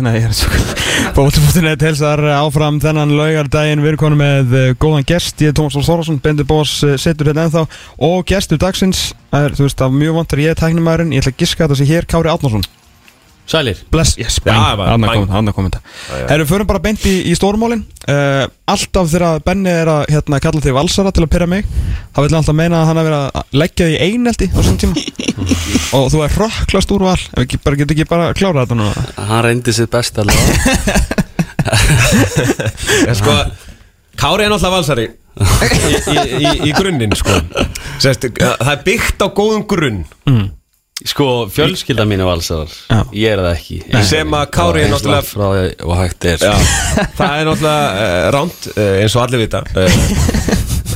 Nei, Bóttifóttinett helsar áfram þennan laugardaginn. Við erum konum með uh, góðan gest. Ég er Tómas Þór Þórðarsson, Bendur Bós uh, setur hérna ennþá. Og gestur dagsins er, Þú veist, af mjög vantar ég er tæknumæðurinn Ég ætla að giska þetta sé hér Kári Átnarsson Sælir. Bless, yes, komið, annað komið Herru, förum bara beint í, í stórmálin. Uh, Alltaf þegar Benni er að hérna, kalla þig valsara til að pyrra mig þá vil alltaf meina að hann hafi verið að leggja því eineldi á þessum tíma. Og þú er rökklast úr val. Ekki, bara, Getur ekki bara að klára þetta núna? Hann reyndi sitt best alveg En sko, Kári er náttúrulega valsari. Í, í, í, í grunninn sko. Sest, Það er byggt á góðum grunn Sko, fjölskylda mín er valsar Já. Ég er það ekki. Sem að Kári er náttúrulega- frá því og hægt er. Já, það er náttúrulega uh, ránt uh, eins og allir vita. Uh,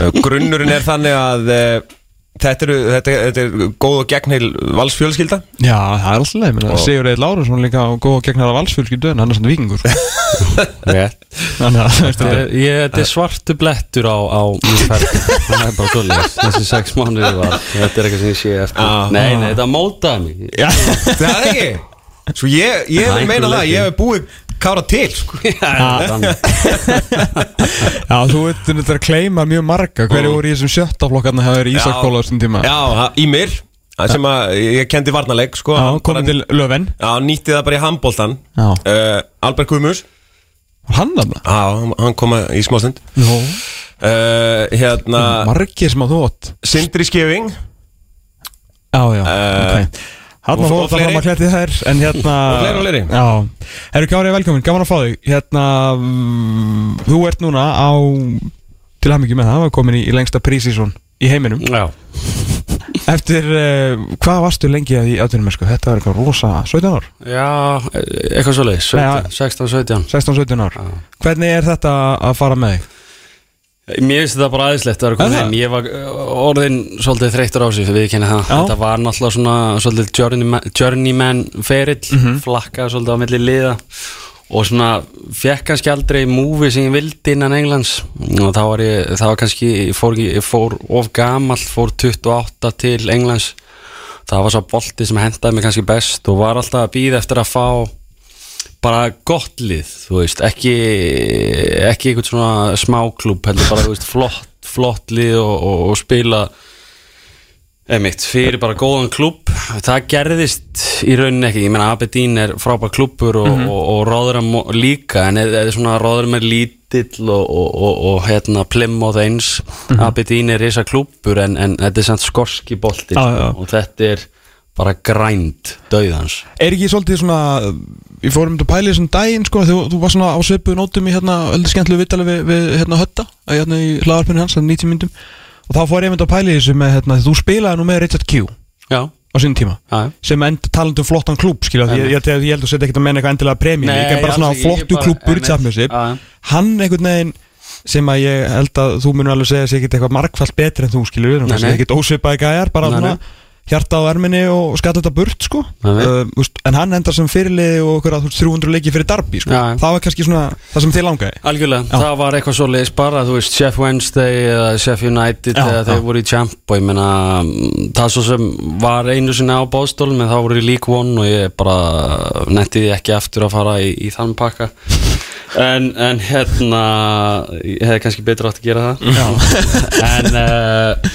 uh, Grunnurinn er þannig að uh, þetta, eru, þetta, er- þetta er góð og gegnheil valsfjölskylda. Já, það er alltaf leið. Og- Sigur Eil Lárusson líka og góð gegn hæra valsfjölskyldu en hann er svona vikingur þetta Ég, ég, þetta er svartu blettur á, á er Þessi sex mánuði var Þetta er eitthvað sem ég sé eftir. Já. Nei, nei, þetta mótaði mig. Já, Það er ekki. Svo ég, ég meina það, ég hef búið Kára til sko. Þannig. já þú veit þetta að kleima mjög marga. Hverju voru í þessum sjötta flokkarna Það er Ísak Kóla á þessum tíma? Já, í mér sem að ég kendi varnarleik sko, Já, komið til Löfven. Já, nýtti það bara í handbóltan Já. uh, Albert Guðmus Var hann þarna? Já, hann- kom í smástund. Jó uh, Hérna Margir sem að þú átt. Sindri Skeving. Já, já, Eh, ok Hann og- var og það fleiri. En hérna Og fleiri. Já. Herru Kári, velkomin, gaman að fá þig. Hérna mm, Þú ert núna á Til hamingi með það Komin í, í lengsta prísísson Í heiminum. Já. Eftir, uh, hvað varstu lengi að í atvinnum sko? Þetta var eitthvað rosa 17 ár? Já, eitthvað svolítið Nei, 16, 17 16-17 ár. Hvernig er þetta að fara með þig? Mér finnst þetta bara aðeinslegt að vera Er það? heim Ég var uh, orðin svolítið þreyttur á sig Við kynna það Já. Þetta var náttúrulega svona svolítið journeyman, journeyman ferill Mhm. Flakkaði svolítið á milli liða Og svona fekk kannski aldrei múfi sem ég vildi innan Englands Og þá var ég, það var kannski Ég fór, ég fór of gamall Fór 28 til Englands Það var svo bolti sem hendaði mig kannski best Og var alltaf að býða eftir að fá bara gott lið, þú veist, ekki ekki einhvern svona smáklúb heldur bara, þú veist, flott, flott lið og, og, og spila emitt, fyrir bara góðan klúb það gerðist í rauninni ekki. Ég meina Aberdeen er frábær klúbur og, og, og Rotherham líka en eða svona Rotherham er lítill og, og, og, og hérna Plymouth eins Aberdeen er risa klúbur en, en þetta er samt skorski bolti Já, já. og þetta er bara grænt dauðans. Er ekki svolítið svona Við fórum til að pæla í þessum daginn sko Þú, þú var svona á svipuð nótum í hérna Öldur skemmtilegu vittali við, við hérna hötta að Hérna í hlaðarpunni hans, þannig 90 myndum Og þá fór ég mynd að pæla í þessu með hérna Þú spilaði nú með Richard Q Já, á sín tíma já sem end talandi um flottan klúb skilja, ég, ég, ég, ég held að setja ekkert að menna eitthvað endilega premjum, kem bara svona ekki, flottu klúbbur í já. hann einhvern veginn sem að ég held að þú munur alveg segja sig ekkert eitthvað markfallt betri en þú skilur Nei, nei. ekkert ósvipaði gæjar, bara svona. Hjarta á erminni og skalla þetta burt sko. Uh, úst, en hann endar sem fyrirliði og okkur að þú veist 300 leiki fyrir Darby sko. Það var kannski svona það sem þið langaði. Algjörlega, Já. það var eitthvað svo leiðis bara, þú veist, Chef Wednesday eða Chef United Já, eða þeir voru í Champ og ég meina, mm, það svo sem var einu sinni á bóðstólum en þá voru í League One og ég bara nettiði ekki aftur að fara í, í þann pakka. En, en hérna ég hefði kannski betur átt að gera það. En uh,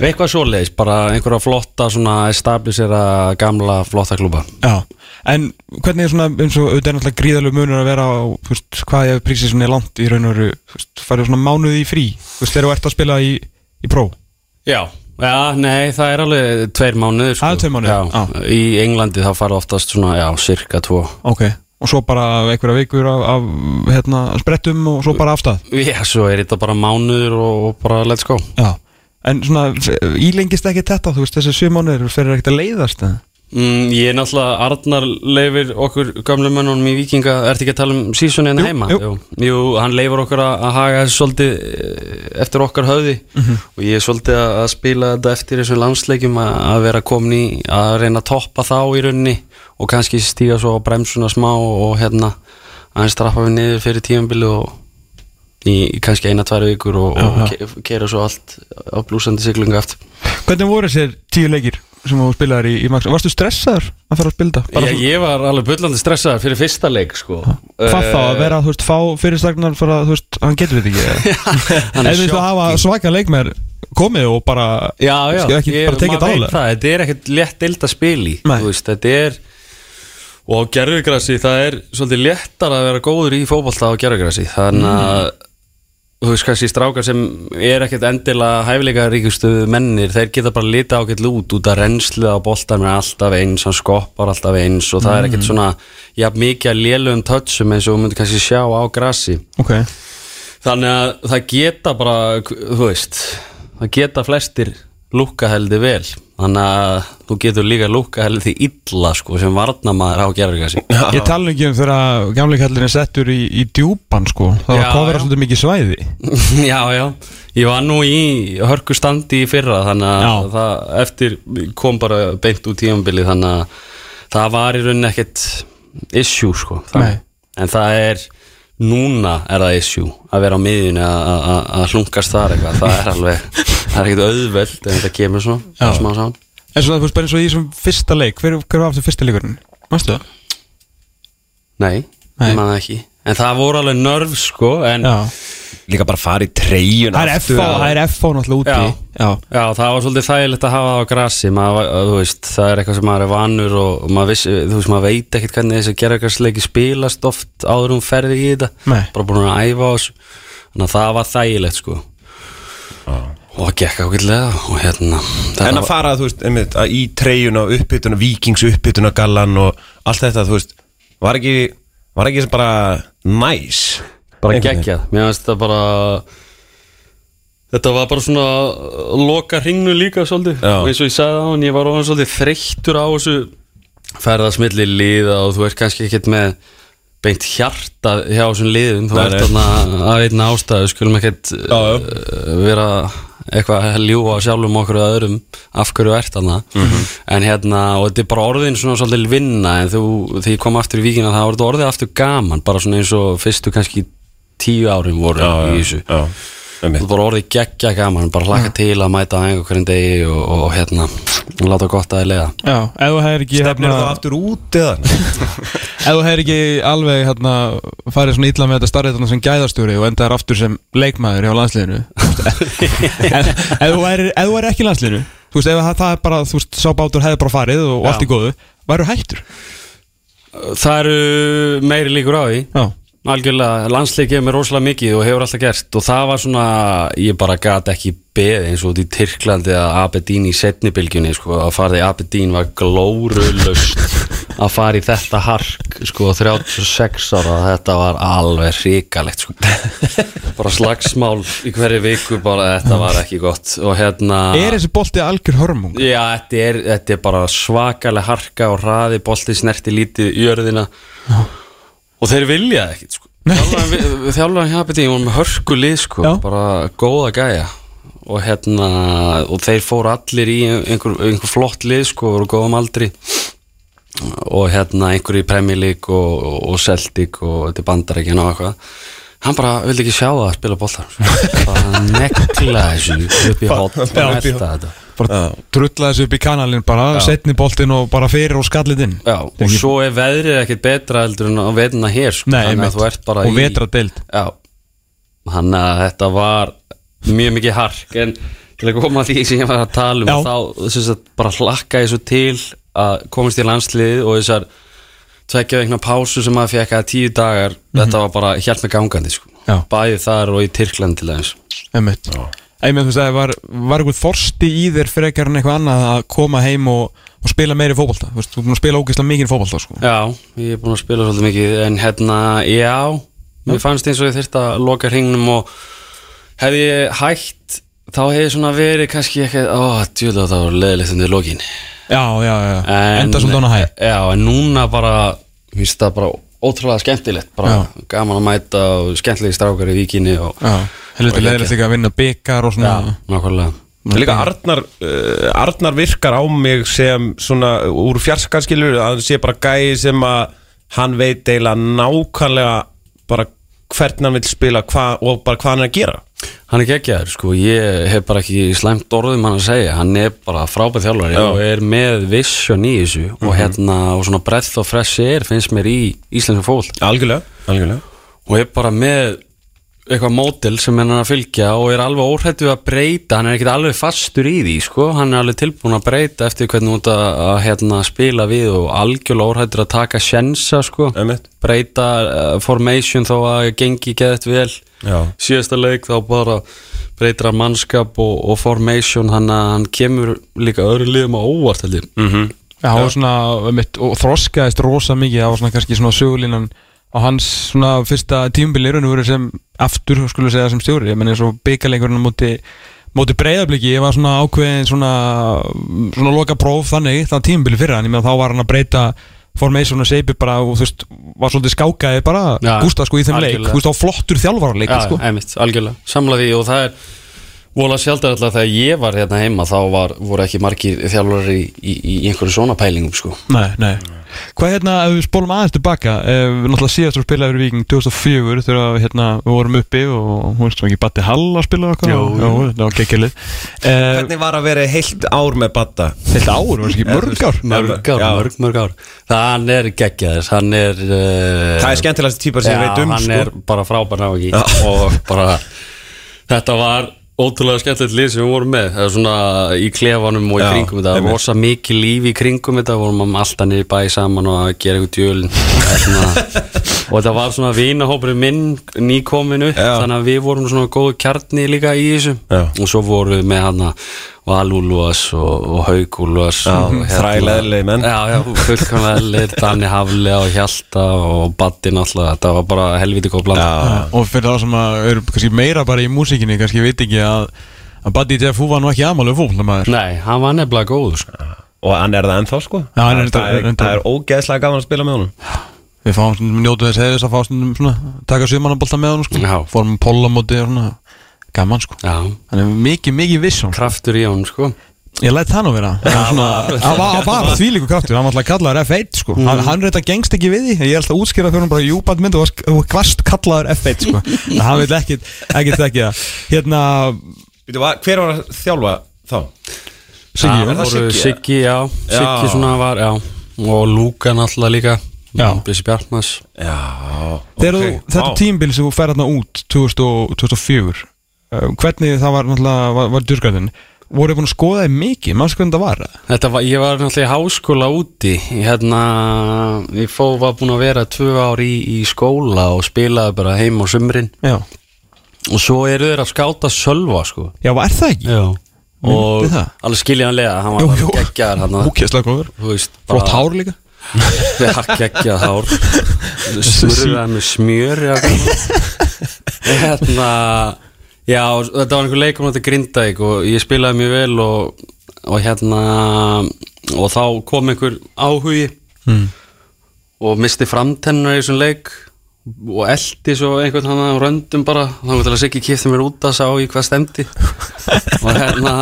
eitthvað svo leiðis, bara einhverja flotta svona establisera gamla flotta klúba Já, en hvernig er svona eins og auðvitað er náttúrulega gríðalegu munur að vera á veist, hvað ég prísið svona er langt í raun og veru farið svona mánuði í frí? Þú veist, þegar þú ert að spila í, í pró Já, já, nei, það er alveg tveir mánuðir sko. Það er tveir mánuðir, já, já. Í Englandi þá fara oftast svona, já, cirka tvo. Ok, og svo bara einhverja vikur af, af hérna, sprettum og svo bara afstað Já, svo er þetta bara mánuður og, og bara let's go. Já, en svona ílengist ekki þetta, þú veist, þessi sjö mánuðir fyrir ekkert að leiðast eða? mm, Ég er náttúrulega, Arnar leifir okkur gamlu mönnunum í Víkinga Ertu ekki að tala um en Jú, heima? jú. jú, hann leifir okkur að, að haga þessu svolítið eh, eftir okkar höfði Mhm. og ég er svolítið að spila þetta eftir þessu landsleikjum að, vera komin í að reyna að toppa þá í rauninni og kannski stíga svo á bremsuna smá og, hérna aðeins strappa við niður fyrir tímabili og í, kannski eina, tværa vikur og, og ke- keyra svo allt á blúsandi siglingu eftir Hvernig voru þessir tíu leikir sem þú spilaðir í, í Max? Varstu stressaður að fara að? Bara ég, þú- ég var alveg bullandi stressaður fyrir fyrsta leik sko. Hvað þá að vera, þú veist, fá fyrirstagnar fyrir að, þú veist, hann getur þetta ekki er þú veist að hafa svaka leikmer komið og bara Já, já, Skal ekki bara tekið það, þetta er ekkert létt deild að veist, þetta er og á gerfugrassi, það er svolítið léttar að vera góður í fótbolta á gerfugrassi þannig að þú veist kannski strákar sem er ekkert endilega hæfileika ríkustu mennir þeir geta bara lita ágætt út út að reynslu á boltan er alltaf eins hann skoppar alltaf eins og það er ekkert svona jafn mikið að lélugum touchum eins og þú myndir kannski sjá á grassi Ok, Þannig að það geta bara, þú veist, það geta flestir lúka heldur vel. Þannig að þú getur líka lúka því illa sko sem varnamaður á gerðurkassi. ég tala ekki um þegar gamli kallin er settur í, í djúpan sko Það var já. svolítið mikið svæði já, já. Ég var nú í hörku standi í fyrra þannig að það eftir kom bara beint úr tímambili þannig að það var í rauninni ekkert issue sko. Það, Nei. en það er, núna er það issue að vera á miðjunni að- hlunkast þar eitthvað. Það er alveg, það er ekkert auðveld en þetta kemur svona, smá saman. En svona, þú veist, bara eins og í þessum fyrsta leik Hver, hver var aftur fyrsta leikurinn? Mástu það? Nei, Nei. ég man það ekki En það voru alveg nörf sko En Já, Líka bara fara í treyjun það er FH, það er FH náttúrulega úti. Já. Já, Já, það var svolítið þægilegt að hafa það á grassi maður, þú veist, það er eitthvað sem maður er vanur og, og maður, vissi, þú veist, maður veit ekkert hvernig þessi gerðarkarsleiki spilast oft áður um ferði í þetta. Nei. bara búin að æfa á þessu. Þannig að það var þægilegt sko. Og það gekk ákveðlega og hérna En að fara, þú veist, einmitt, að í treyjun og uppbytuna, vikings uppbytuna gallan og allt þetta, þú veist Var ekki, var ekki bara næs bara geggjað, mér finnst þetta bara þetta var bara svona loka hringnu líka svolítið. Já. og eins og ég sagði á hann, ég var ofan svolítið þreyttur á þessu ferðasmilli liða og þú ert kannski ekkert með beint hjarta hjá þessum liðum. Þú Nei, ert nei. þarna að einna ástæðu. Skulum ekkert uh, vera eitthvað að ljúa sjálfum okkur og öðrum af hverju ert þarna. Mhm. en hérna, og þetta er bara orðin svona svolítið vinna en þú, þegar ég kom aftur í víkina það var þetta orðið aftur gaman, bara svona eins og fyrstu kannski tíu árin voru í þessu. já, Þú bara orðið geggja gaman, bara hlaka til að mæta á einhverjum degi og, og, og hérna láta gott að þið leiða. Já, ef þú hefur ekki Stefnir hérna, þá aftur út eða? Ef þú hefur ekki alveg hérna, farið svona illa með þetta starrið þarna sem gæðastjóri og endaðar aftur sem leikmaður hjá landsliðinu en ef þú væri ef þú væri ekki í landsliðinu þú veist, ef það- það er bara, þú veist, sá bátur hefði bara farið og, og Já. allt í góðu, væru hættur? Það eru meiri líkur á því. Já, Algjörlega, landslið gefur mér rosalega mikið og hefur alltaf gert og það var svona, ég bara gat ekki beð eins og út í Tyrklandi að Aberdeen í setnibilgjunni, sko, að fara í Aberdeen var glórulust að fara í þetta hark, sko, 36 ára, þetta var alveg hrikalegt, sko. Bara slagsmál í hverju viku bara þetta var ekki gott og hérna er þessi bolti algjör hörmung? Já, þetta er, þetta er bara svakalega harka og hraði, bolti snerti lítið í jörðina. Og þeir vilja það ekkit sko. þjálfan hjá Betín var með hörku lið sko, Já. bara góða gæja. Og hérna og þeir fóru allir í einhver, einhver flott lið sko, voru góðum aldri. Og hérna einhver í Premier League og, og, og Celtic og þetta bandarækjan og eitthvað. Hann bara vildi ekki sjá það að spila boltar bara nekla þessu upp í hot og melta þetta Bara drulla þessu upp í kanalinn bara, setni boltin og bara fyrir og skallið inn. Já, og Ekki- svo er veðrið ekkert betra heldur en að veðna hér sko. Nei, þannig að þú ert bara og í vetra deild Já, þannig að þetta var mjög mikið hark en til að koma að því sem ég var að tala um Já. þá sagt, bara hlakka ég svo til að komast í landslið og þessar tvekja vegna pásu sem maður fekk að tíu dagar þetta var bara hjálp með gangandi sko. Já. bæði þar og í Tyrkland til dæmis Einmitt, þú veist, það var, var eitthvað þorsti í þér frekar en eitthvað annað að koma heim og, og spila meiri fótbolta? Þú veist, þú er búin að spila ógeðslega mikið fótbolta sko. Já, ég er búin að spila svolítið mikið en hérna, já mér fannst eins og ég þyrfti að loka hringnum og hefði ég hætt þá hefði svona verið kannski ekki ó, djúlega það var leðilegt undir lokin. Já, já, já, en, enda sem dóna hæ. Já, en núna bara mér finnst það bara ótrúlega skemmtilegt bara Já. gaman að mæta og skemmtilegi strákar í víkinni og, Já, helviti Og leðilegt líka að vinna byggar og svona. Já, nákvæmlega. Líka Arnar, uh, Arnar virkar á mig sem svona úr fjarskanskilur að hann sé bara gæi sem að hann veit eiginlega nákvæmlega bara hvernig hann vil spila hva, og bara hvað hann er að gera. Hann er geggjaður, sko, ég hef bara ekki slæmt orðum hann að segja, hann er bara frábæð þjálfari Já. Mhm. og er með vision í þessu og hérna, og svona breath og fresh air finnst mér í íslensku fólk Algjörlega, algjörlega. Og er bara með eitthvað mótil sem hann er að fylgja og er alveg óhættu að breyta hann er ekkert alveg fastur í því sko. hann er alveg tilbúin að breyta eftir hvernig út að, að hérna, spila við og algjörlega óhættur að taka sjensa sko. Einmitt. breyta uh, formation þó að gengi geðt vel Já. síðasta leik þá bara breytir hann mannskap og, og formation hann, hann kemur líka öðru liðum á óvart held ég mm Já, hann var svona, mitt, og þroskaðist rosa mikið, það var svona kannski svona sögulínan á hans svona fyrsta tímubili í raun og veru sem aftur, skulle segja, sem stjóri, ég menn eins og byggaleikurinn á móti, móti breyðabliki, ég var svona ákveðin svona, svona loka próf þannig, það tímubili fyrir hann, ég meðan þá var hann að breyta formation og seipi bara og þú veist, var svolítið skákaði bara, Já, gústa sko í þeim leik, algjörlega. þú veist, á flottur þjálfarleik, Já, sko. einmitt, algjörlega, samla því og það er vola sjaldar alltaf þegar ég var hérna heima þá var, voru ekki margir þjálfur í, í, í einhverju svona pælingum sko. Nei, nei Hvað hérna, ef við spólum aðeins tilbaka eh, Við náttúrulega síðast að spila yfir Viking 2004 þegar hérna, við vorum uppi og hún veist ekki Batti Hall að spila jú. það var gekkjalið eh, Hvernig var að vera heilt ár með Batta? Þetta ár, var ekki mörg ár mörg ár, Já. mörg, mörg ár það hann er geggjaður hann er, uh, Það er skemmtilegast típar sem ég veit um hann sko. er bara frábær nági og bara þetta var ótrúlega skemmtilegt lið sem við vorum með það er svona í klefanum og í Já, kringum þetta einmitt. rosa mikið líf í kringum þetta vorum alltaf niður í bæ saman og að gera eitthvað djölin og þetta var svona vinahópurinn minn nýkomin upp Já. þannig að við vorum svona góðu kjarni líka í þessu Já. og svo vorum við með hann Valúluas og, og Haugúluas Já, þræleðilegir menn. Já, já, fullkomlega Danni Hafli og Hjalta og Batti náttúrulega, þetta var bara helviti góð blanda. Já, Og fyrir það sem að eru kannski meira bara í músíkinni kannski veit ekki að að Batti Jeff var nú ekki aðmálu fólknamaður Nei, hann var nefnilega góð sko. og hann er það ennþá sko. Já, hann er það, er, það er ógeðslega gaman að spila með honum. Við fáum njótu þess hefðis að fá svona taka sumannabolta með hann sko. Fórum pólamóti og svona gaman sko. Já, Hann er mikið, mikið viss hún kraftur í hann sko. Ég læt það nú vera. Það var var þvílíku kraftur. Hann var alltaf kallaður F1 sko. Hann, hann reynda gengst ekki við því. Ég er alltaf að útskýra fyrir hann bara Jú, bætt mynd og þú varst kallaður F1 sko. En hann vil ekkit, ekkit ekki það. Hérna Hver var að þjálfa þá? Siggi, Það voru Siggi? Siggi, já, Siggi svona var, já. Og Lúka náttúrulega líka. Blissi Bjartmas Já, ok, þetta vá. tímbil sem þú fer hérna út 2000 og- 2004 uh, Hvernig það var náttúrulega Var, var dyrgræðin Voru búin að skoða þið mikið? Mástu hvernig það var? Þetta var, ég var náttúrulega í háskóla úti. Hérna, ég fó, var búin að vera tvö ár í, í skóla og spilaði bara heim á sumrin. Já. Og svo eru þeir að skáta sölva sko. Já, var það ekki? Já. Og alveg skiljanlega, hann Jú, var jú. þú veist, Flott hár líka. Geggjað hár. Smurðað með smjör hérna já, þetta var einhver leikum þetta Grindavík og ég spilaði mjög vel og, og hérna og þá kom einhver áhugi mm. og misti framtennar í þessum leik og eldi svo einhvern hann á röndum bara. Þá til að Siggi kipti mér út að sá í hvað stemdi og hérna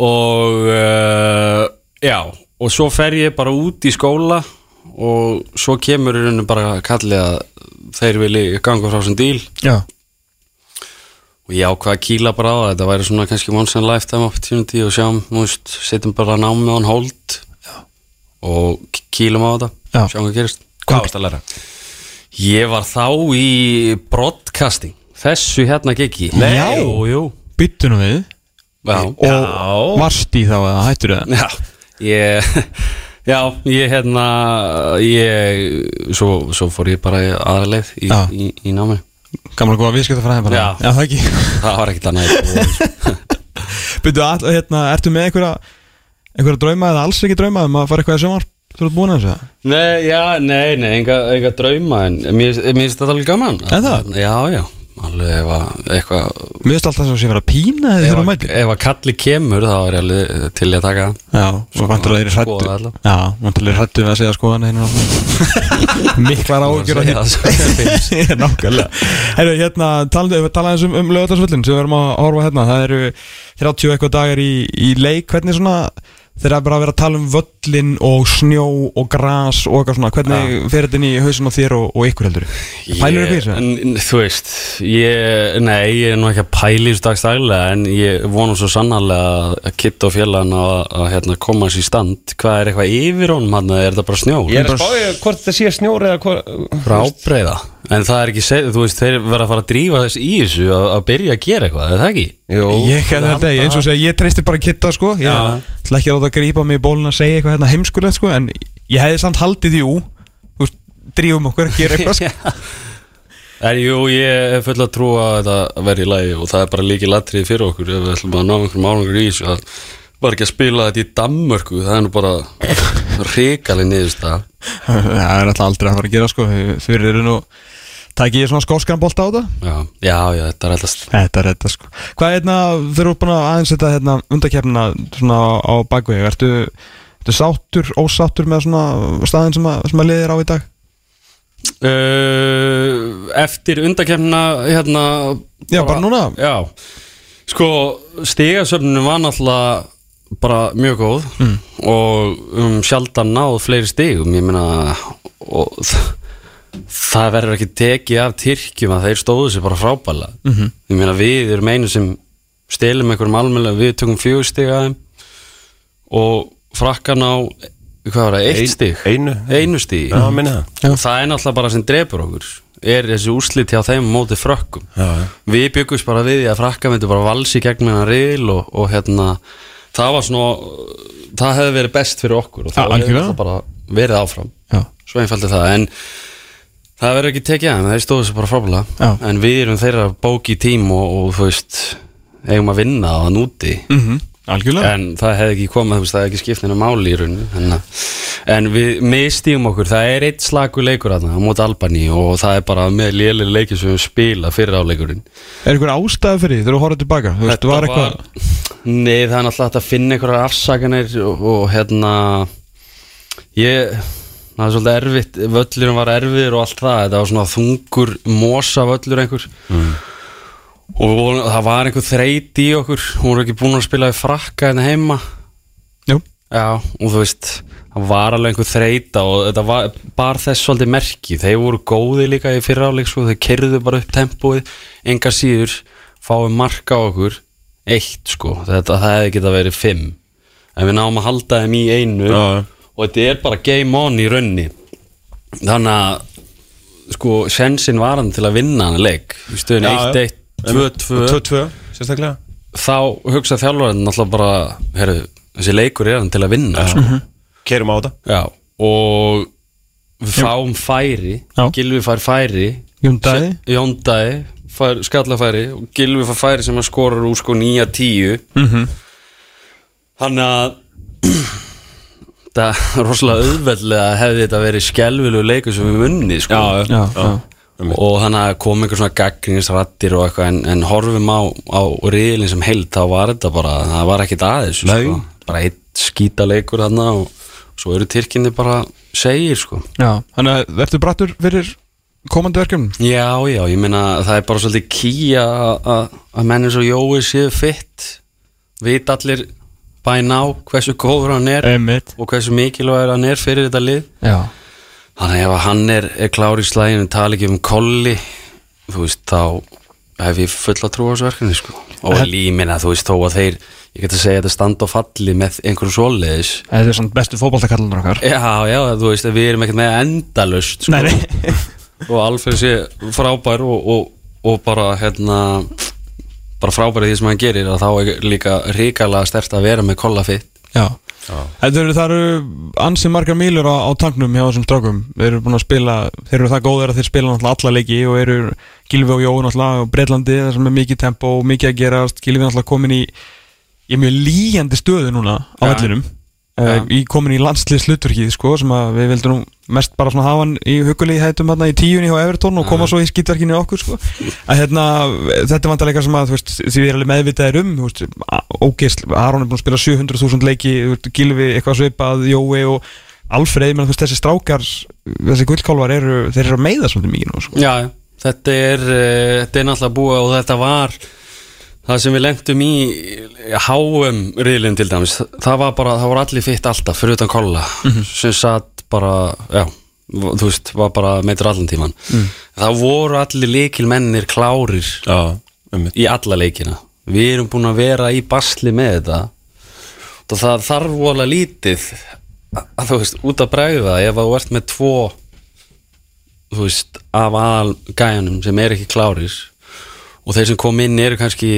og uh, já, og svo fer ég bara út í skóla og svo kemur í rauninu bara kallið að þeir vilji ganga frá sem díl. Já og ég ákvað að kýla bara á þetta væri svona kannski once in a lifetime opportunity og sjáum, þú veist, setjum bara námið on hold já. og kýlum á þetta, Já. sjáum hvað gerist. Hvað varst að læra? Ég var þá í broadcasting Þessu hérna gigi Nei. Jú, jú. Byttu nú við. Já, Og varst í þá eða hættur það já. Ég Já, ég hérna Ég Svo, svo fór ég bara aðra leið í, Já. í, í námi Gamla góða viðskipta fræði bara Já. Já, það ekki Það var ekkert annað boði. Byttu, all, hérna, ertu með einhverja einhverja drauma eða alls ekki drauma um að fara eitthvað í sjónvarp Þú ert búin að þessu það? Nei, já, nei, nei, enga, enga drauma En mér mér finnst þetta alveg gaman Er það? Já, já Alveg ef að eitthvað Mér finnst alltaf sem sé vera að pína eða þú að, mætir. ef að kalli kemur þá er ég alveg til í að taka. Já, svo að þeir Skoða hrættu. Já, vantur að þeir hrættu við að segja skoðan einu Miklar áhugjur segja það svo. Nákvæmlega. Herru, hérna, talandi tala um, um lögatarsvöllin sem við erum að horfa hérna. Það eru 30 eitthvað dagar í, í leik. Hvernig svona þegar bara að vera að tala um völlin og snjó og gras og eitthvað svona. Hvernig fer þetta inn í hausin á þér og, og ykkur heldur? Pælur Ég- upp í þessu? Þú veist, ég, nei, ég er nú ekki að pæla í þessu dagstælega en ég vonum svo sannarlega að Kitt og félagin að, að hérna, koma sér í stand. Hvað er eitthvað yfir honum hann, er þetta bara snjór? Ég er að spáði hvort þetta sé snjór eða hvort Rábreiða En það er ekki, seg, þú veist, þeir verða að fara að drífa þess í þessu að, að byrja að gera eitthvað, er það ekki? Jú, Ég hefði þetta, ég- eins og segja, ég treysti bara kitta sko. Ég ætla ekki að láta að grípa mig í bólun að segja eitthvað hérna heimskulegt sko En ég hefði samt haldið jú Þú veist, drífum okkur að gera eitthvað sko. En jú, ég er full að trúa að þetta verði í lagi og það er bara líki latrið fyrir okkur ef við ætlum að ná einhverjum árangur í þessu að bara ekki að spila þetta í Danmörku það er nú bara ríkalið niðurst það Það er alltaf aldrei að fara að gera sko. Fyrir eru nú Tæki ég svona skóskan bolt á þetta já, já, já, þetta er alltaf Þetta er þetta sko Hvað er hérna, þeir eru búin að aðeins þetta hérna undakefnina svona á bakveg Ertu, ertu sáttur, ósáttur með svona staðin sem að, sem að liðir á í dag? uh, Eftir undakefna hérna Já, bara núna? Já, sko stigasöfninu var náttúrulega bara mjög góð Mm. og um sjaldan náð fleiri stigum ég meina og þ- það verður ekki tekið af Tyrkjum að þeir stóðu sér bara frábæla Mhm. -hmm. ég meina við erum einu sem stelum einhverjum almennilega, við tökum fjögur stig að þeim og frakkan á hvað var það, eitt stig einu. einu Já, minni það er náttúrulega bara sem drepur okkur er þessi úrslit hjá þeim á móti frökkum Já, já. við byggumst bara við því að frakka myndi bara valsi gegn með hann reyl og, og hérna það var svona það hefði verið best fyrir okkur og Ja, það hefði algjörlega. það bara verið áfram Já. svo einfalt er það en það verður ekki tekið að þeir stóðu sér bara frábæla en við erum þeirra bóki í tím og, og þú veist eigum að vinna á hann úti. Mm -hmm. En það hefði ekki veist, það hefði ekki skipt neina máli í rauninu en, en við mistíum okkur, það er eitt slagur leikur aðna á móti Albani og það er bara með lélir leikir sem við spila fyrir áleikurinn Er einhver ástæði fyrir því þegar þú horfður tilbaka? Þú veist, var eitthvað Nei, það er náttúrulega að finna einhverjar afsakanir og, og hérna ég það er svolítið erfitt, völlurum var erfiður og allt það, þetta var svona þungur mosa völlur einhver og við vorum, það var einhver þreyt í okkur, hún voru ekki búin að spila í frakka hérna heima. Jú. Já, og þú veist, það var alveg einhver þreita og þetta var bara þess svolítið merki, þeir voru góði líka í fyrra áleik, sko, þeir kerðu bara upp tempóið, enga síður fáum marka á okkur eitt, sko, þetta það hefði geta verið fimm, en við náum að halda þeim í einu. Já, já. Og þetta er bara game on í raunni þannig að sko, sensin var hann til að vinna hann leik, í stöðun Já, já. 1-1 2-2 2-2, sérstaklega. Þá hugsa þjálfarinn náttúrulega bara, herru, þessi leikur er hann til að vinna, sko. Kerum á þetta. Já, og við fáum færi. Já. Gilvi fær færi. Jóndæði fær skallafæri og Gilvi fær færi sem að skorar úr sko 9-10 Mhm. Þannig að er rosalega auðveldlega hefði þetta verið skelvilegu leikur sem við munni sko. Já, Já, já og þannig að kom einhver svona gaggringisrattir og eitthvað en, en horfum á, á riðilin sem held þá var þetta bara, það var ekkit aðeins sko. bara eitt skýta leikur þarna og svo eru Tyrkinni bara segir sko Já, þannig að ertu brattur fyrir komandi verkefnum? Já, já, ég meina það er bara svolítið kýja að menn eins og Jói séu fitt veit allir bæna á hversu góður hann er Einmitt. og hversu mikilvægur hann er fyrir þetta lið. Já. Þannig ef hann er, er klár í slæginu tala ekki um kolli þú veist, þá hef ég fulla trú á þessu verkefni sko. og límina, þú veist, þó að þeir ég get að segja að þetta standa og falli með einhverjum svoleiðis. Þetta er svona bestu fótboltakallunar okkar. Já, já, þú veist, við erum ekkert með endalust sko. Og Alfred sé frábær og, og, og bara hérna bara frábær í því sem hann gerir og þá er líka ríkala stert að vera með kolla fitt Já. Þetta eru, það eru ansi margar mílur á, á tanknum hjá þessum strákum? Þeir eru búin að spila, þeir eru það góðir að þeir spila náttúrulega alla leiki og eru Gilvi og Jói náttúrulega á Breitlandi þar sem er mikið tempo og mikið að gerast. Gilvi náttúrulega komin í, í mjög líjandi stöðu núna á Ja. vellinum Ja. uh, í komin í landslið slutverkið sko sem við vildum mest bara svona hafa hann í hugulí hættum hérna í tíunni hjá Evertón og koma svo í skýtverkinu okkur sko. Að hérna þetta er vantarleika sem að þú veist við erum alveg meðvitaðir um veist ógeðsl Aron er búin að spila 700.000 leiki Gilvi eitthvað svipað Jói og Alfreð menn, veist þessi strákar þessi gullkálvar eru þeir eru að meiða svolítið mikið nú sko. Já, þetta er, uh, þetta er náttúrulega búið og þetta var það sem við lendum í háum riðlinn til dæmis það var bara, það voru allir fitt alltaf fyrir utan kolla sem satt bara, já, þú veist var bara meitur allan tíman það voru allir líkil mennir klárir Já, um í alla leikina. Við erum búin að vera í basli með þetta. Og það þarf vola lítið að þú veist, út að bregða ef að þú ert með tvo þú veist, af aðal gæjanum sem er ekki klárir og þeir sem kom inn eru kannski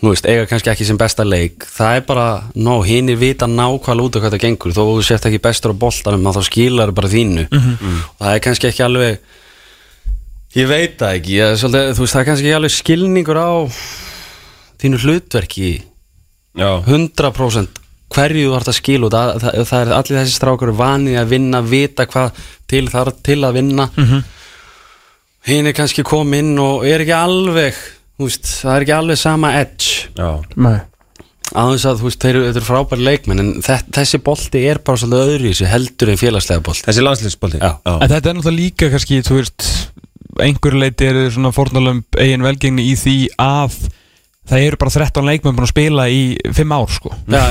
þú veist, eiga kannski ekki sem besta leik. Það er bara, nó, hinn er vita nákvæmlega út af hvað það gengur, þó þú sért ekki bestur á boltanum, þá skilar bara þínu. Og það er kannski ekki alveg ég veit það ekki. Ég, svolítið, þú veist, það er kannski ekki alveg skilningur á þínu hlutverki Já, 100% hverju þú ert að skila út. Það, það, það er allir þessi strákur vanið að vinna, vita hvað til þarf til að vinna. Mm hinn er kannski kom inn og er ekki alveg þú veist, það er ekki alveg sama edge. Já. Nei. Aðeins að þú veist, þeir, eru- þetta eru frábæri leikmenn en þe- þessi bolti er bara svolítið öðru í sig heldur en félagslega bolti. Þessi. En þetta er náttúrulega líka kannski, þú veist einhver leiti eru svona fórnalömb eigin velgengni í því að það eru bara 13 leikmenn búin að spila í 5 ár sko. Já,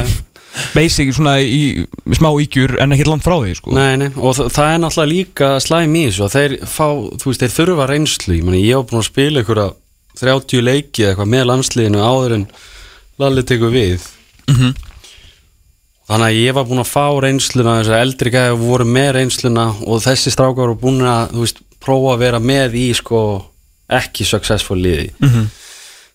Basic svona í smá ígjur en ekki langt frá því sko. Nei, nei, og þa- það er náttúrulega líka slæm í þessu og þeir fá, þú veist, þeir þurfa reynslu. Ég, meni, ég hef búin að spila ykkur 30 leiki eða eitthvað með landsliðinu áður en Lalli tekur við. Þannig að ég var búin að fá reynsluna þessar eldri gæði voru með reynsluna og þessi strákar voru búin að, þú veist, prófa að vera með í sko ekki successful liði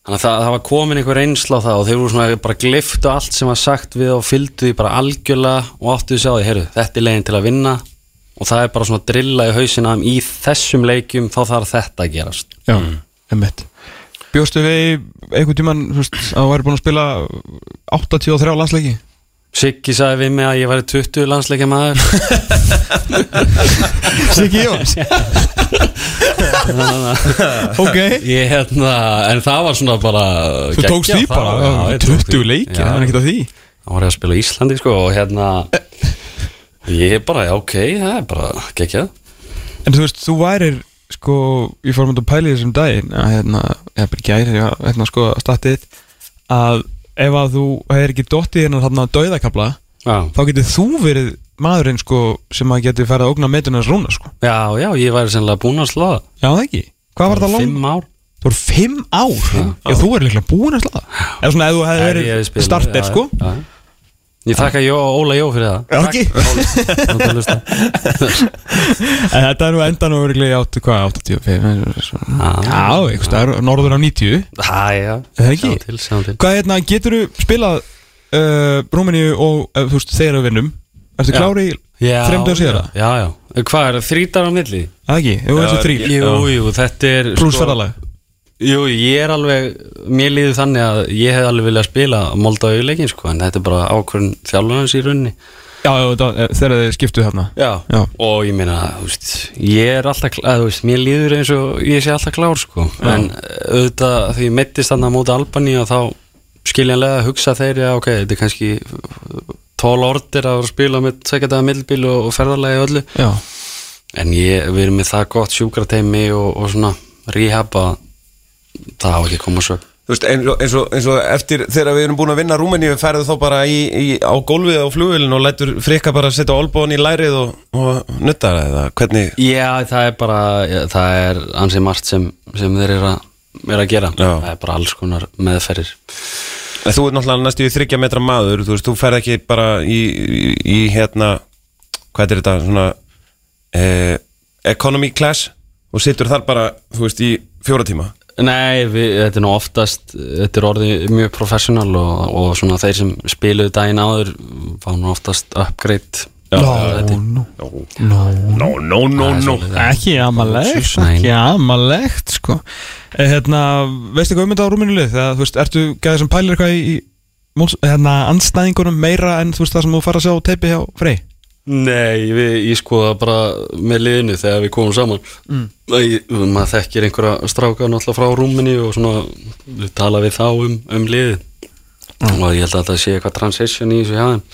þannig að það, það var komin einhver reynsla á það og þeir voru svona bara gliftu allt sem var sagt við og fylgdu því bara algjörlega og áttu því að því, heyrðu, þetta er leiðin til að vinna og það er bara svona drilla í hausina í þessum leikjum þá þarf þetta að gerast. Já, emmitt Bjóstu við einhvern veist, að þú væri búin að spila 83 landsleiki? Siggi sagði við mig að ég væri 20 landsleikja maður Siggi Jóns Ok. Ég hérna, en það var svona bara Þú tókst því bara, já, ég tók 20 því. leiki, Já. það er ekkert að því. Þá var að spila í Íslandi sko og hérna ég bara, já, ok, það er bara geggjað. En þú veist, þú værir sko, ég fór að pæla í þessum daginn að hérna, ég bara gæri að hérna sko að statið að ef að þú hefur ekki dottið hérna þarna dauðakabla, já, þá getur þú verið maðurinn sko sem að geti farið að ógna metunars rúna sko. Já, já, ég væri sennilega búinn að slá það. Já, það ekki, hvað var það langt? fimm ár. Það voru fimm ár? Já, þú er líklega búin að slaða Eða svona, ef þú hefði verið starter já, sko. já. ég þakka Jó, Óla Jó fyrir það. Já, ekki? Þú þetta er nú endan og í áttu, hvað, 85 svona- Já, staðar, norður á 90 Hæ, já, Það ekki? sjáum til, Hvað, hérna, getur þú spilað uh, Rúmeníu og, uh, þú veist, við vinnum Ertu Já. klári í Já, þreim dögur síðar? Já, já, hvað er það, þrítar á milli? Það ekki, jú, þessu þrý Jú, jú, þetta er Plús sko- Jú, ég er alveg, mér líður þannig að ég hef alveg viljað spila Moldavíu leikin sko, en þetta er bara ákvörn þjálfurins í runni Já, já, þetta, eh, þegar þið skiptuð þarna Já. Já. og ég meina, þú veist, ég er alltaf, klár, þú veist, mér líður eins og ég sé alltaf klár sko, en auðvitað því ég mittist þannig á móti Albani og þá skiljanlega hugsa þeir, já, ok, þetta er kannski tól ordir að spila með sekjadaða millbíl og, og ferðarlega í öllu. Já, en ég, við erum með það gott sjúkrateimi og, og svona rehab að það á ekki koma svo Þú veist, eins og, eins, og, eins og eftir þegar við erum búin að vinna Rúmeníu ferðu þá bara í, í, á gólfið á flugvélin og lætur frikka bara að setja olbón í lærið og, og nutta það eða hvernig? Já, það er bara, já, það er ansið margt sem, sem þeir eru að, eru að gera. Já. það er bara alls konar meðferðir En Þú ert náttúrulega næstu í þryggja metra maður þú veist, þú ferð ekki bara í, í, í hérna, hvað er þetta svona eh, economy class og situr þar bara, þú veist, í fjóra tíma? Nei, við, þetta er nú oftast þetta er orðið mjög professional og, og svona þeir sem spiluðu daginn áður fá nú oftast upgrade No, no, no, no Ekki amalegt, ekki amalegt sko. Eh, Hérna, veistu hvað um þetta á Rúmeníu lið? Þegar, þú veist, ertu gæðið sem pælir eitthvað í, hérna, anstæðingunum meira en þú veist það sem þú fara að sjá teipi hjá Frey? Nei, við, ég skoða bara með liðinu þegar við komum saman. Mm. ég, maður þekkir einhverja stráka náttúrulega frá rúminni og svona við tala við þá um, um liðið. Og ég held að það sé eitthvað transition í þessu hjá þeim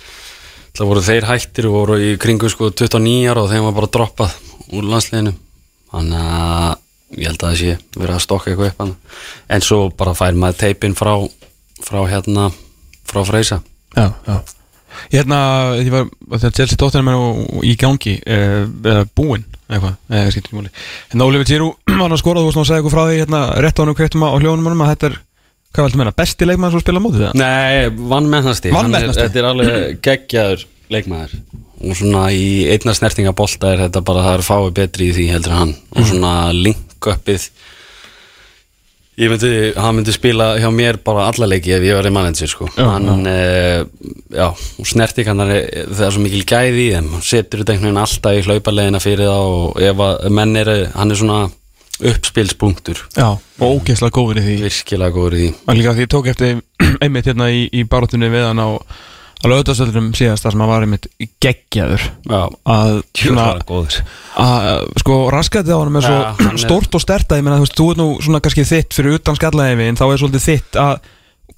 það voru þeir hættir og voru í kringu sko 29 ára og þeim var bara droppað úr landsliðinu. Þannig að ég held að það sé verið að stokka eitthvað upp hann en svo bara fær maður teipin frá frá hérna frá Freysa. Já, já. Hérna, ég var, þegar Chelsea tóttina mér í gangi, eh, eða búinn eitthvað, eða skiptir múli Hérna Oliver Giroud var hann að skora, þú veist nú að segja eitthvað frá því hérna, rétt á hann og kreiktum á hljónum að þetta er, hvað veldur meina, besti leikmaður sem spila mótið það? Nei, vannmennasti? Þetta er alveg geggjaður leikmaður. Og svona í einna snertingabolta er þetta bara það er fáið betri í því heldur hann. Og svona link-upið ég myndi, hann myndi spila hjá mér bara alla leiki ef ég verið manager sko. Já, hann, já, já og snertingarnar er- það er svo mikil gæði í þeim. Hann setur þetta einhvern veginn alltaf í hlauparlegina fyrir það og ef að menn eru, hann er svona uppspilspunktur. Já, og ógeðslega góður í því. Virkilega góður í því. Og líka því ég tók eftir einmitt hérna í, í barátunni við hann á lögðarsöldurum síðast þar sem hann var einmitt geggjaður. Já, Tjóðar góður. að sko raskatið á hann er svo er- stórt og stert að ég meina þú veist, þú er nú svona kannski þitt fyrir utan skallaðið þá er svolítið þitt að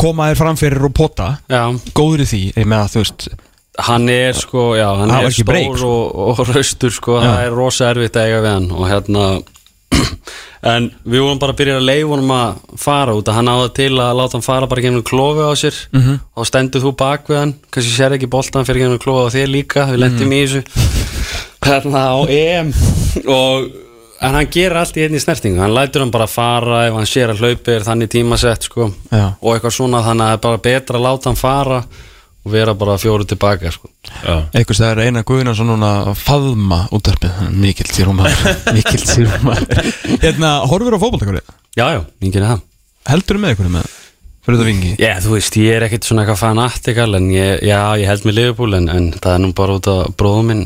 koma þér framfyrir og pota. Já. Góður í því, ég meina þú veist Hann er sko, já, hann Það er stór break, sko. og, og raustur sko, Já. það er rosa erfitt að eiga við hann og hérna en við vorum bara að byrja að leifa honum að fara út að hann áða til að láta hann fara bara genið klofi á sér Mhm. -hmm. og stendur þú bak við hann kannski sér ekki boltan fyrir genið klofi á þér líka við lendum Mhm. í þessu hérna á EM og en hann gerir allt í einni snertingu hann lætur hann bara fara ef hann sér að hlaupi er þannig tímasett sko Já. og eitthvað svona þannig að það er bara betra að láta hann fara og vera bara fjóru tilbaka sko. Já. Einhvers það er eina núna að faðma útdarpið, mikill sírúmaður hérna, horfur á fótboltakari, já, já, ég gerir það. Heldur með einhverju með? Fyrir þetta vingi? Já, þú veist, ég er ekkert svona eitthvað fanatikal en ég, já, ég held með Liverpool en, en það er nú bara út að bróðum minn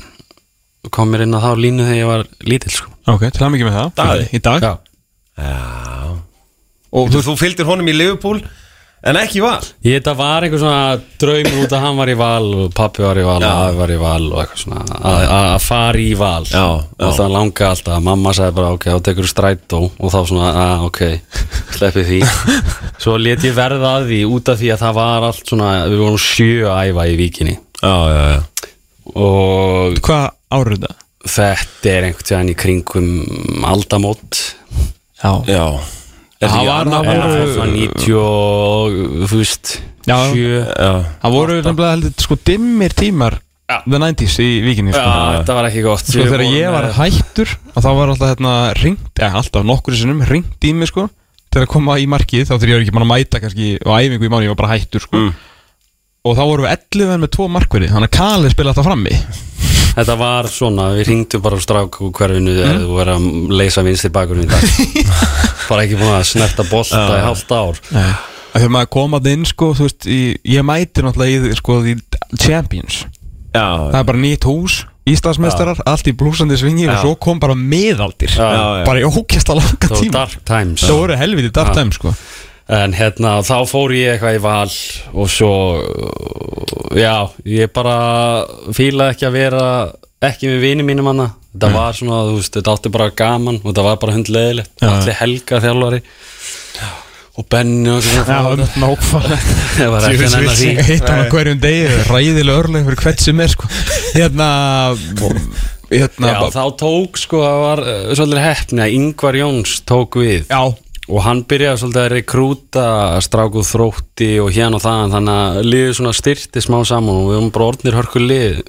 kom mér inn á þá línu þegar ég var lítill sko. ok, til að mikið með það. Daði. í dag? Já. Já. Og Þú, þú fylgdir honum í Liverpool En ekki val. Ég þetta var einhver svona draumur út að hann var í val og pappi var í val Já. og afi var í val og eitthvað svona. Að, fara í val. Já, og já. það langa alltaf, mamma sagði bara ok, þá tekur strætó og þá svona, að ok sleppið því. Svo let ég verða að því út af því að það var allt svona, við vorum sjö að æfa í víkinni. Já, já, já. Og hvað árið það? þetta er einhvern veginn í kringum aldamót. Já, Já Það var- það voru- það var 90 og þú veist það voru nefnilega heldur sko dimmir tímar Já. the 90s í vikinni sko. Já, þetta var ekki gott sko þegar ég var hættur og þá var alltaf hérna ringt, eða alltaf nokkur sinnum ringt í mig sko. Til að koma í markið þá þegar ég var ekki mann að mæta kannski á æfingu í mánu, ég var bara hættur sko. Mm. og þá vorum við 11 með tvo markverði þannig að Kali spila alltaf frammi. Þetta var svona, við ringdum bara á strák úr hverfinu þegar þú verið að leysa vinstir bakur í dag bara ekki búin að snerta bolta í hálft ár. Nei. að þegar maður komað inn sko veist, í, ég mæti náttúrulega í sko í Champions. Já, það er bara nýtt hús, Íslandsmeistarar allt í blúsandi svingi og svo kom bara já. bara í ókjasta langa tíma. dark times. Það voru helviti dark Já. time sko. En hérna, þá fór ég eitthvað í val og svo, já, ég bara fílaði ekki að vera ekki með vini mínum hana Þetta var svona, þú veist, þetta átti bara gaman og þetta var bara hundleðilegt. Allir helga þjálfari og Benni og svona. Já, nákvæmlega. Það var ekki að nenna því. Hitt hann á hverjum degi, ræðilega örlega fyrir hvert sem er sko. Hérna Hérna Já, þá tók sko, það var uh, svolítið hefni að Ingvar Jóns tók við. Já, og hann byrjaði svolítið að rekrúta strákuð þrótti og hérna og það þannig að liðið svona styrti smá saman og við höfum bara orðnir hörku lið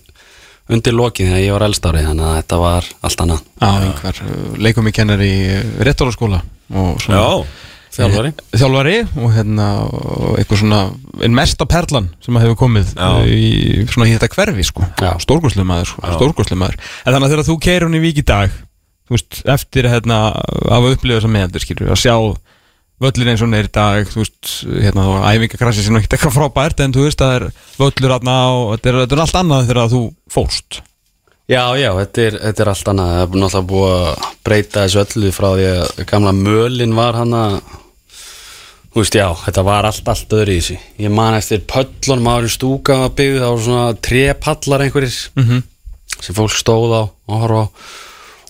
undir lokið þegar ég var elstárið þannig að þetta var allt annað. Á einhver leikum ég kennar í réttálaskóla já þjálfari. Þjálfari og hérna og eitthvað svona en mesta perlan sem að hefur komið Já. í svona í þetta hverfi sko. Já. stórgóðslega maður, sko, stórgóðslega maður en þannig að þegar þú keir hún í vík í dag þú veist, eftir hérna að hafa upplifað þessa meðandur skilur, að sjá völlin eins og hann er í dag þú veist, hérna þá æfingakrassi sem er ekkert eitthvað frábært en þú veist að það er völlur aðna og þetta er, þetta er allt annað þegar þú fórst. Já, já, þetta er, þetta er allt annað. Það er náttúrulega búið að breyta þessu öllu frá því að gamla mölin var hann að þú veist, já, þetta var allt, allt öðru í þessu. Ég man eftir pöllunum ári stúka að byggði það var svona trepallar einhverjir Mhm. sem fólk stóð á og horfa á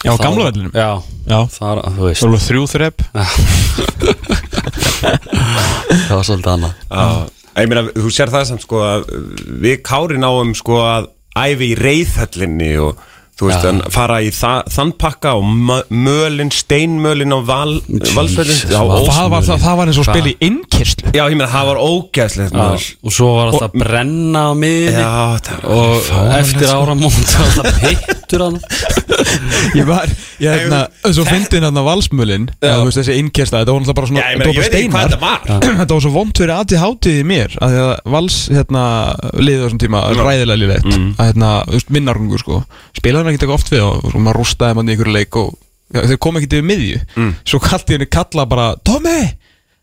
Já, á gamla vellinum? Já, Já, þar, þú veist. Það voru þrjú þrepp það var svolítið annað. Ég meina, þú sér það samt sko að við kári náum sko að æfi í reyðhöllinni og Þú veist, en fara í þa þann pakka og mö- mölin, steinmölin á val, ó- það var, það, það var eins og spil í innkyrstu Já, ég meina, það var möl og svo var alltaf að brenna á það var og fáránlegt, eftir sko. áramót var alltaf pittur hann Ég var, ég hefna, svo fyndin hann að valsmölin Já. þú veist, þessi innkyrsta, þetta var náttúrulega bara svona þetta var steinar. þetta var. Svo vond fyrir aðti hátíð í mér að því að vals hérna liðið á þessum tíma ræðilega liðlegt Mm. að hérna, þú hann ekkert eitthvað oft við og, maður rústaði mann í ykkur leik og já, þeir kom ekkert yfir miðju Mm. svo kallt ég henni kalla bara Tommy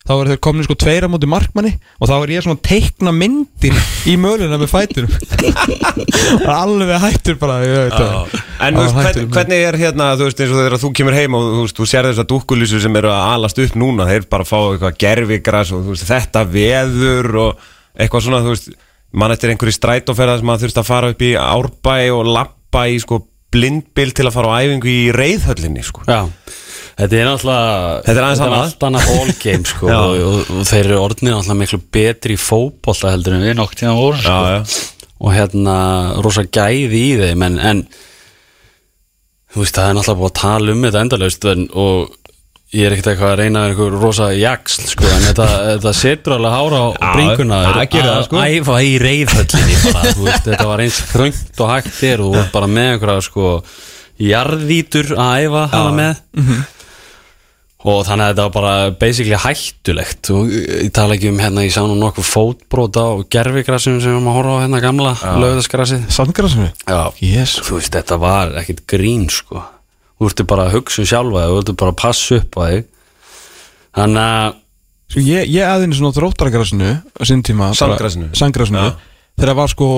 þá var þeir komin sko tveira móti markmanni og þá var ég svona að teikna myndir í möluna með fætur alveg hættur bara ég veit það. En þú veist, hvern, hvernig er hérna, þú veist, eins og þegar þú kemur heim og þú veist, þú sér þessar dúkkulísu sem eru að alast upp núna, þeir bara fá eitthvað gerfigras og veist, þetta veður og eitthvað svona, þú veist, mann eftir einhverju strætóferða sem maður þurft að fara upp í árbæ og lappa í sko blindbil til að fara á æfingu í reyðhöllinni, sko. Já, þetta er náttúrulega Þetta er aðeins annað. allt annað ballgame sko, Já. og, og, og þeir eru orðnir náttúrulega miklu betri í fótbolta heldur en við nokk tíma vorum sko. já. og hérna rosa gæði í þeim en, en þú veist það er náttúrulega búið að tala um þetta endalaust en, og ég er ekkert eitthvað að reyna einhver rosa jaksl sko, en þetta, þetta setur alveg hára á Já, bringuna. sko. að æfa í reyðhöllinni þetta var eins þröngt og hægt er og bara með einhverja sko jarðvítur að æfa hana með. Mhm. og þannig að þetta var bara basically hættulegt. Og ég tala ekki um hérna ég sá nú nokkuð fótbróta og gerfigrassum sem við erum að horfa á hérna gamla lögðasgrassið Sandgrasinu Já, Yes. þú veist, þetta var ekkit grín sko þú ertu bara að hugsa sjálfa þú ertu bara að passa upp á þig þannig að Sko ég, ég aðeins svona Sandgrasinu? Sandgrasinu Já. Þegar það var sko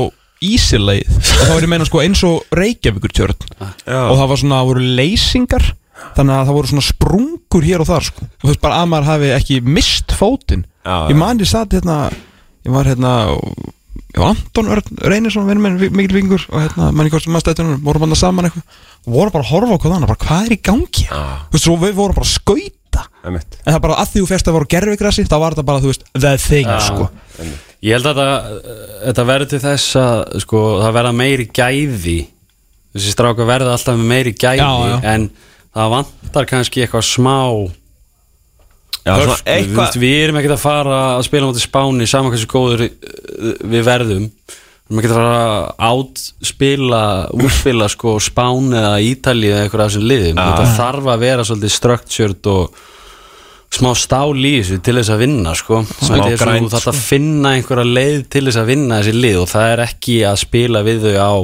ísileið og þá var ég meina sko eins og Reykjavíkur tjörn Já. og það var svona, það voru leysingar þannig að það voru svona sprungur hér og þar sko og þú veist bara að maður hafi ekki mist fótinn Já, ég já. man ég satt hérna ég var hérna Anton Örn Reynisson vinur minn, mikil vingur og hérna, manni hvort sem maður stættunum vorum hann saman eitthvað og vorum bara að horfa annað, bara hvað er í gangi Já. þú veist, svo við vorum bara að skauta. En það bara að því þú fyrst að voru gerfigrassi þá var þetta bara, þú veist, the thing, sko ég held að þetta, þetta verður til þess að sko, það verða meiri gæði þessi stráka verða alltaf meiri gæði Já, já. en það vantar kannski eitthvað smá Svona hörku, við, við erum ekkert að fara að spila mútið spáni saman hversu góður uh, við verðum. Við erum ekkert að fara að átspila útspila sko spáni eða Ítalið eða eitthvað af þessum liðum. Þetta þarf að vera svolítið structured og smá stál í þessu til þess að vinna sko. Þetta er svona, þú þarf að finna einhverja leið til þess að vinna þessi lið og það er ekki að spila við þau á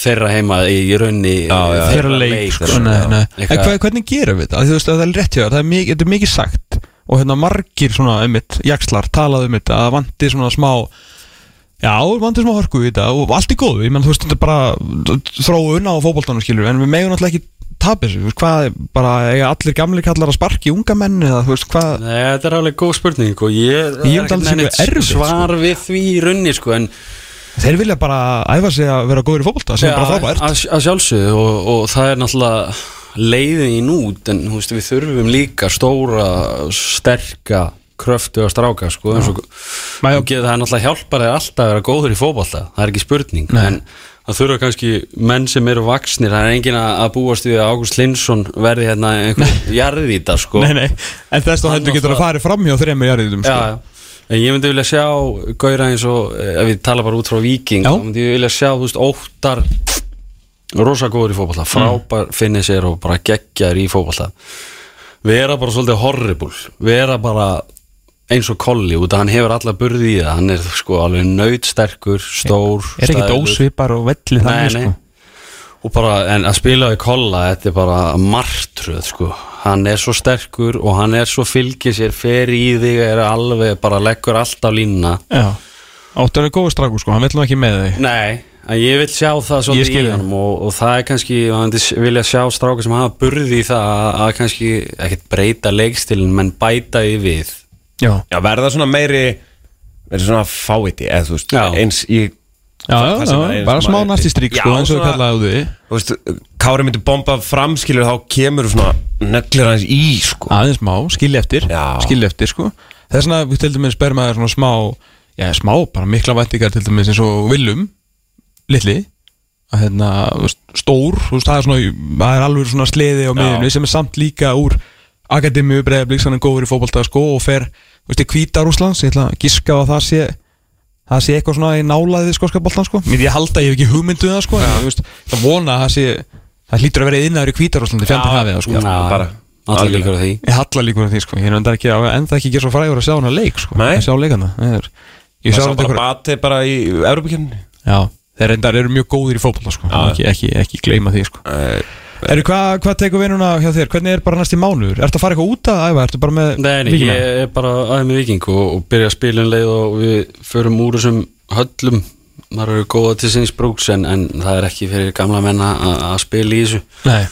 þeirra heima í raunni Já, já, Þeirra leik, sko, nei, nei. En hvað, hvernig gerum við þetta? Af því Þú veist, það er rétt hjá það er mikið, þetta er mikið sagt og hérna margir svona um mitt, jakslar talað um þetta, að það vanti svona smá já, vanti smá hörku í þetta og allt er góð, ég menn, þú veist, þetta er bara þróun á fótboltanum, skilur, en við megum náttúrulega ekki tapa þessu, þú veist, hvað er bara, eiga allir gamli kallar að sparki unga menn eða, þú veist, hvað, Nei, þetta er alveg góð spurning og ég, Ég segja ekkert erfitt, svar við því í raunni sko en þeir vilja bara æfa sig að vera góður í fótbolta, sem er bara frábært. að, að sjálfsögðu og, og það er náttúrulega leiðin í nút en veist, við þurfum líka stóra, sterka kröftu að stráka sko eins og og geða það er náttúrulega hjálpar þeir alltaf að vera góður í fótbolta það er ekki spurning Nei. en það þurfa kannski menn sem eru vaksnir það er engin að að búast við að Ágúst Linsson verði hérna einhver jarðvítar sko. Nei, nei, en þess Hann heldur getur að fara fram hjá þrejum jarðiðum, já, sko já. En ég myndi vilja sjá Gaura eins og, eh, ef við tala bara út frá Viking Já. þá myndi ég vilja sjá, þú veist, óttar rosa góður í fótballa frábær mm. finni sér og bara geggjar í fótballa vera bara svolítið horrible vera bara eins og kolli út að hann hefur alla burði í það hann er sko alveg nöytsterkur stór, Er ekkert stæður. ósvipar og velli Nei, þannig, nei. sko og bara, en að spila í kolla þetta er bara martröð sko. Hann er svo sterkur og hann er svo fylgir sér, fer í þig er alveg, bara leggur allt á línna Já, áttur er góður strákur, sko, hann vill nú ekki með þig. Nei, en ég vil sjá það svolítið í honum og, og það er kannski, s- vilja sjá strákar sem hafa burði í það að, að kannski ekkert breyta leikstilin menn bæta því við. Já, Já, verða svona meiri verða svona fáiti eða þú veist Já. eins í já, já, er bara smá næsti strík, sko, eins og svona- kallaði á því. Þú veist, Kári myndi bomba fram skilur þá kemur svona neglir hans í sko. Aðeins smá, skilja eftir Já. skilja eftir, sko. Þess vegna við til dæmis berum maður svona smá já, smá, bara mikla væntingar til dæmis eins og Willum litli, að, hérna, þú veist, stór þú veist, það er svona, það er alveg svona sleði á miðjunni sem er samt líka úr akademíu breiðablík, hann er góður í fótbolta sko, og fer, þú veist, í hvíta Rúslands ég ætla að giska á að það sé það sé eitthvað svona í nálaðið skóska boltan sko. mér ég halda, ég hef ekki hugmyndu það sko, en, þú veist, það vona að það sé það hlýtur að vera innaður í hvíta Rúslandi fjandinn hafið það sko. Já, bara, algjörlega. líkur á því. Ég halla líkur að því sko, ég er enda ekki, enda ekki ekki svo frægur að sjá hana leik sko, Nei. að sjá leikana. Það er, ég þetta bara bati bara í Európa-kjörni Já, þeir reyndar eru mjög góðir í fótbolta sko, ekki, ekki, ekki gleyma því sko Eru, hvað hva tekur við núna hjá þér, hvernig er bara næst í mánuður? Ertu að fara eitthvað út að æfa, ertu bara með Nei, nei, Víkina? ég er bara aðeins með viking og, og byrja að spila um leið og við förum úr þessum höllum. Maður eru góða til sinns brúks en, en það er ekki fyrir gamla menna að spila í þessu. Nei,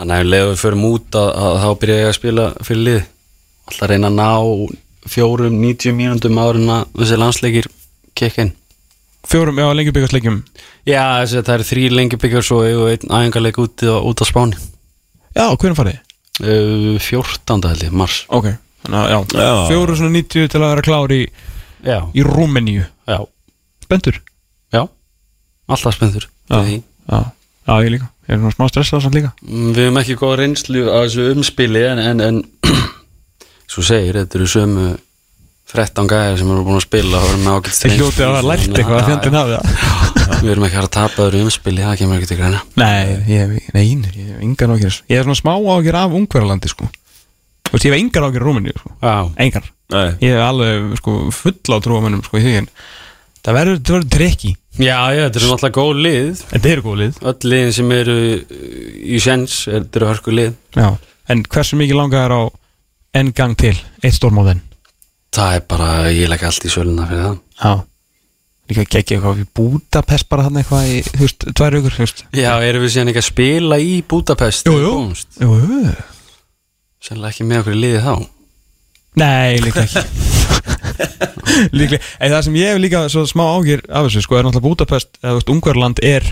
þannig að leið og við förum út að, að þá byrja ég að spila fyrir lið. Alltaf reyna að ná fjórum, 90 mínúndum árin að þessi landsleikir kekkin fjórum, já, lengi byggast leikjum Já, þessi, það eru þrý svo og einn æfingarleik út, út á Spáni. Já, hvernig farið? uh, 14. held ég, mars. Ok, þannig að, já, Já. fjóru svona 90 til að vera klár í, Já, í Rúmeníu. Já, Spendur? já. Alltaf spenntur. Já, já, já, ég líka. Ég er svona smá stressað samt líka. Mm, Við hefum ekki góða reynslu á þessu umspili en, en, en svo segir, þetta eru sömu 13 gæðir sem eru búin að spila og eru með ágætt Þið hljótið að hafa lært eitthvað að fjandinn hafi það. Við erum ekki að fara að tapa öðru umspili, það kemur ekki til greina. Nei, ég hef, nei, nei, ég hef engan ágjör Ég hef svona smá ágjör af ungverðalandi sko. Þú veist, ég hef engan ágjör Rúmeníu sko. Já, Engan Nei, Ég hef alveg sko full á trúamennum sko í því en Það verður, það verður trekki já, já þetta eru náttúrulega góð lið. Þetta eru góð lið. Öll liðin sem eru uh, í sens, þetta eru hörku lið. Já. En hversu mikið langar er á enn gang til? Eitt stórmóðin Það er bara, ég legg allt í söluna fyrir það. Já. Líka geggja eitthvað í Budapest bara hann eitthvað í, þú veist, tvær aukur, Já, erum við síðan ekki að spila í Budapest Jú, jú. Jú, Sannlega ekki með okkur í liði þá. Nei, líka ekki. Líklega, en það sem ég hef líka svo smá ágjur af þessu, sko, er náttúrulega Budapest eða þú veist, Ungverland er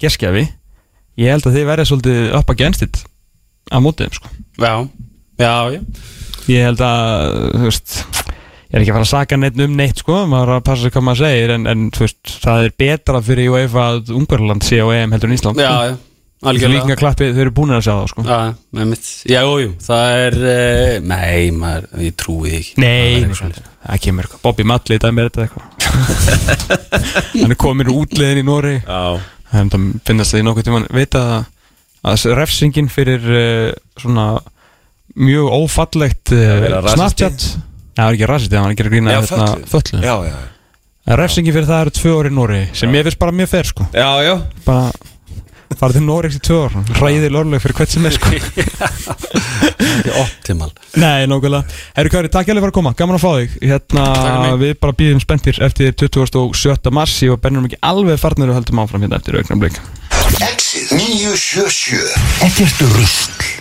geskjafi ég held að þið verða svolítið upp against it á mótið sko. Já, já, já. Ég held að, þú veist ég er ekki að fara að saka neitt um neitt, sko maður að passa hvað maður segir, en, en veist það er betra fyrir UEFA að Ungverland sé á EM heldur en Ísland, Já, já, algjörlega. líka klappið, þau eru búin að sjá það, sko. Já, já, jú, það er, uh, nei, maður, ég trúi ekki. Nei, Það kemur eitthvað. Bobby Malley, það er með þetta eitthvað. Hann er komin úr útliðin í Nóri já. Það finnast það í nokkuð tímann. Vita að, að refsingin fyrir uh, svona mjög ófallegt uh. Snapchat Já, það er ekki rasisti, það var ekki að grína hérna, fötluð. föllu Já, já En refsingin fyrir það eru tvö orði í Nóri sem ég finnst bara mjög fer sko. Já, já. Bara fara til Nóri í tvö orð hræðið lörleg fyrir hvert sem er sko. Ekki optimal. Nei, nákvæmlega. Herru Kari, takk hérlega fyrir að koma, gaman að fá þig. Hérna, við bara býðum spenntir eftir 27. mars. Og bennum ekki alveg farnir og höldum áfram hérna eftir augnablik Exit 977 Ekkert rusl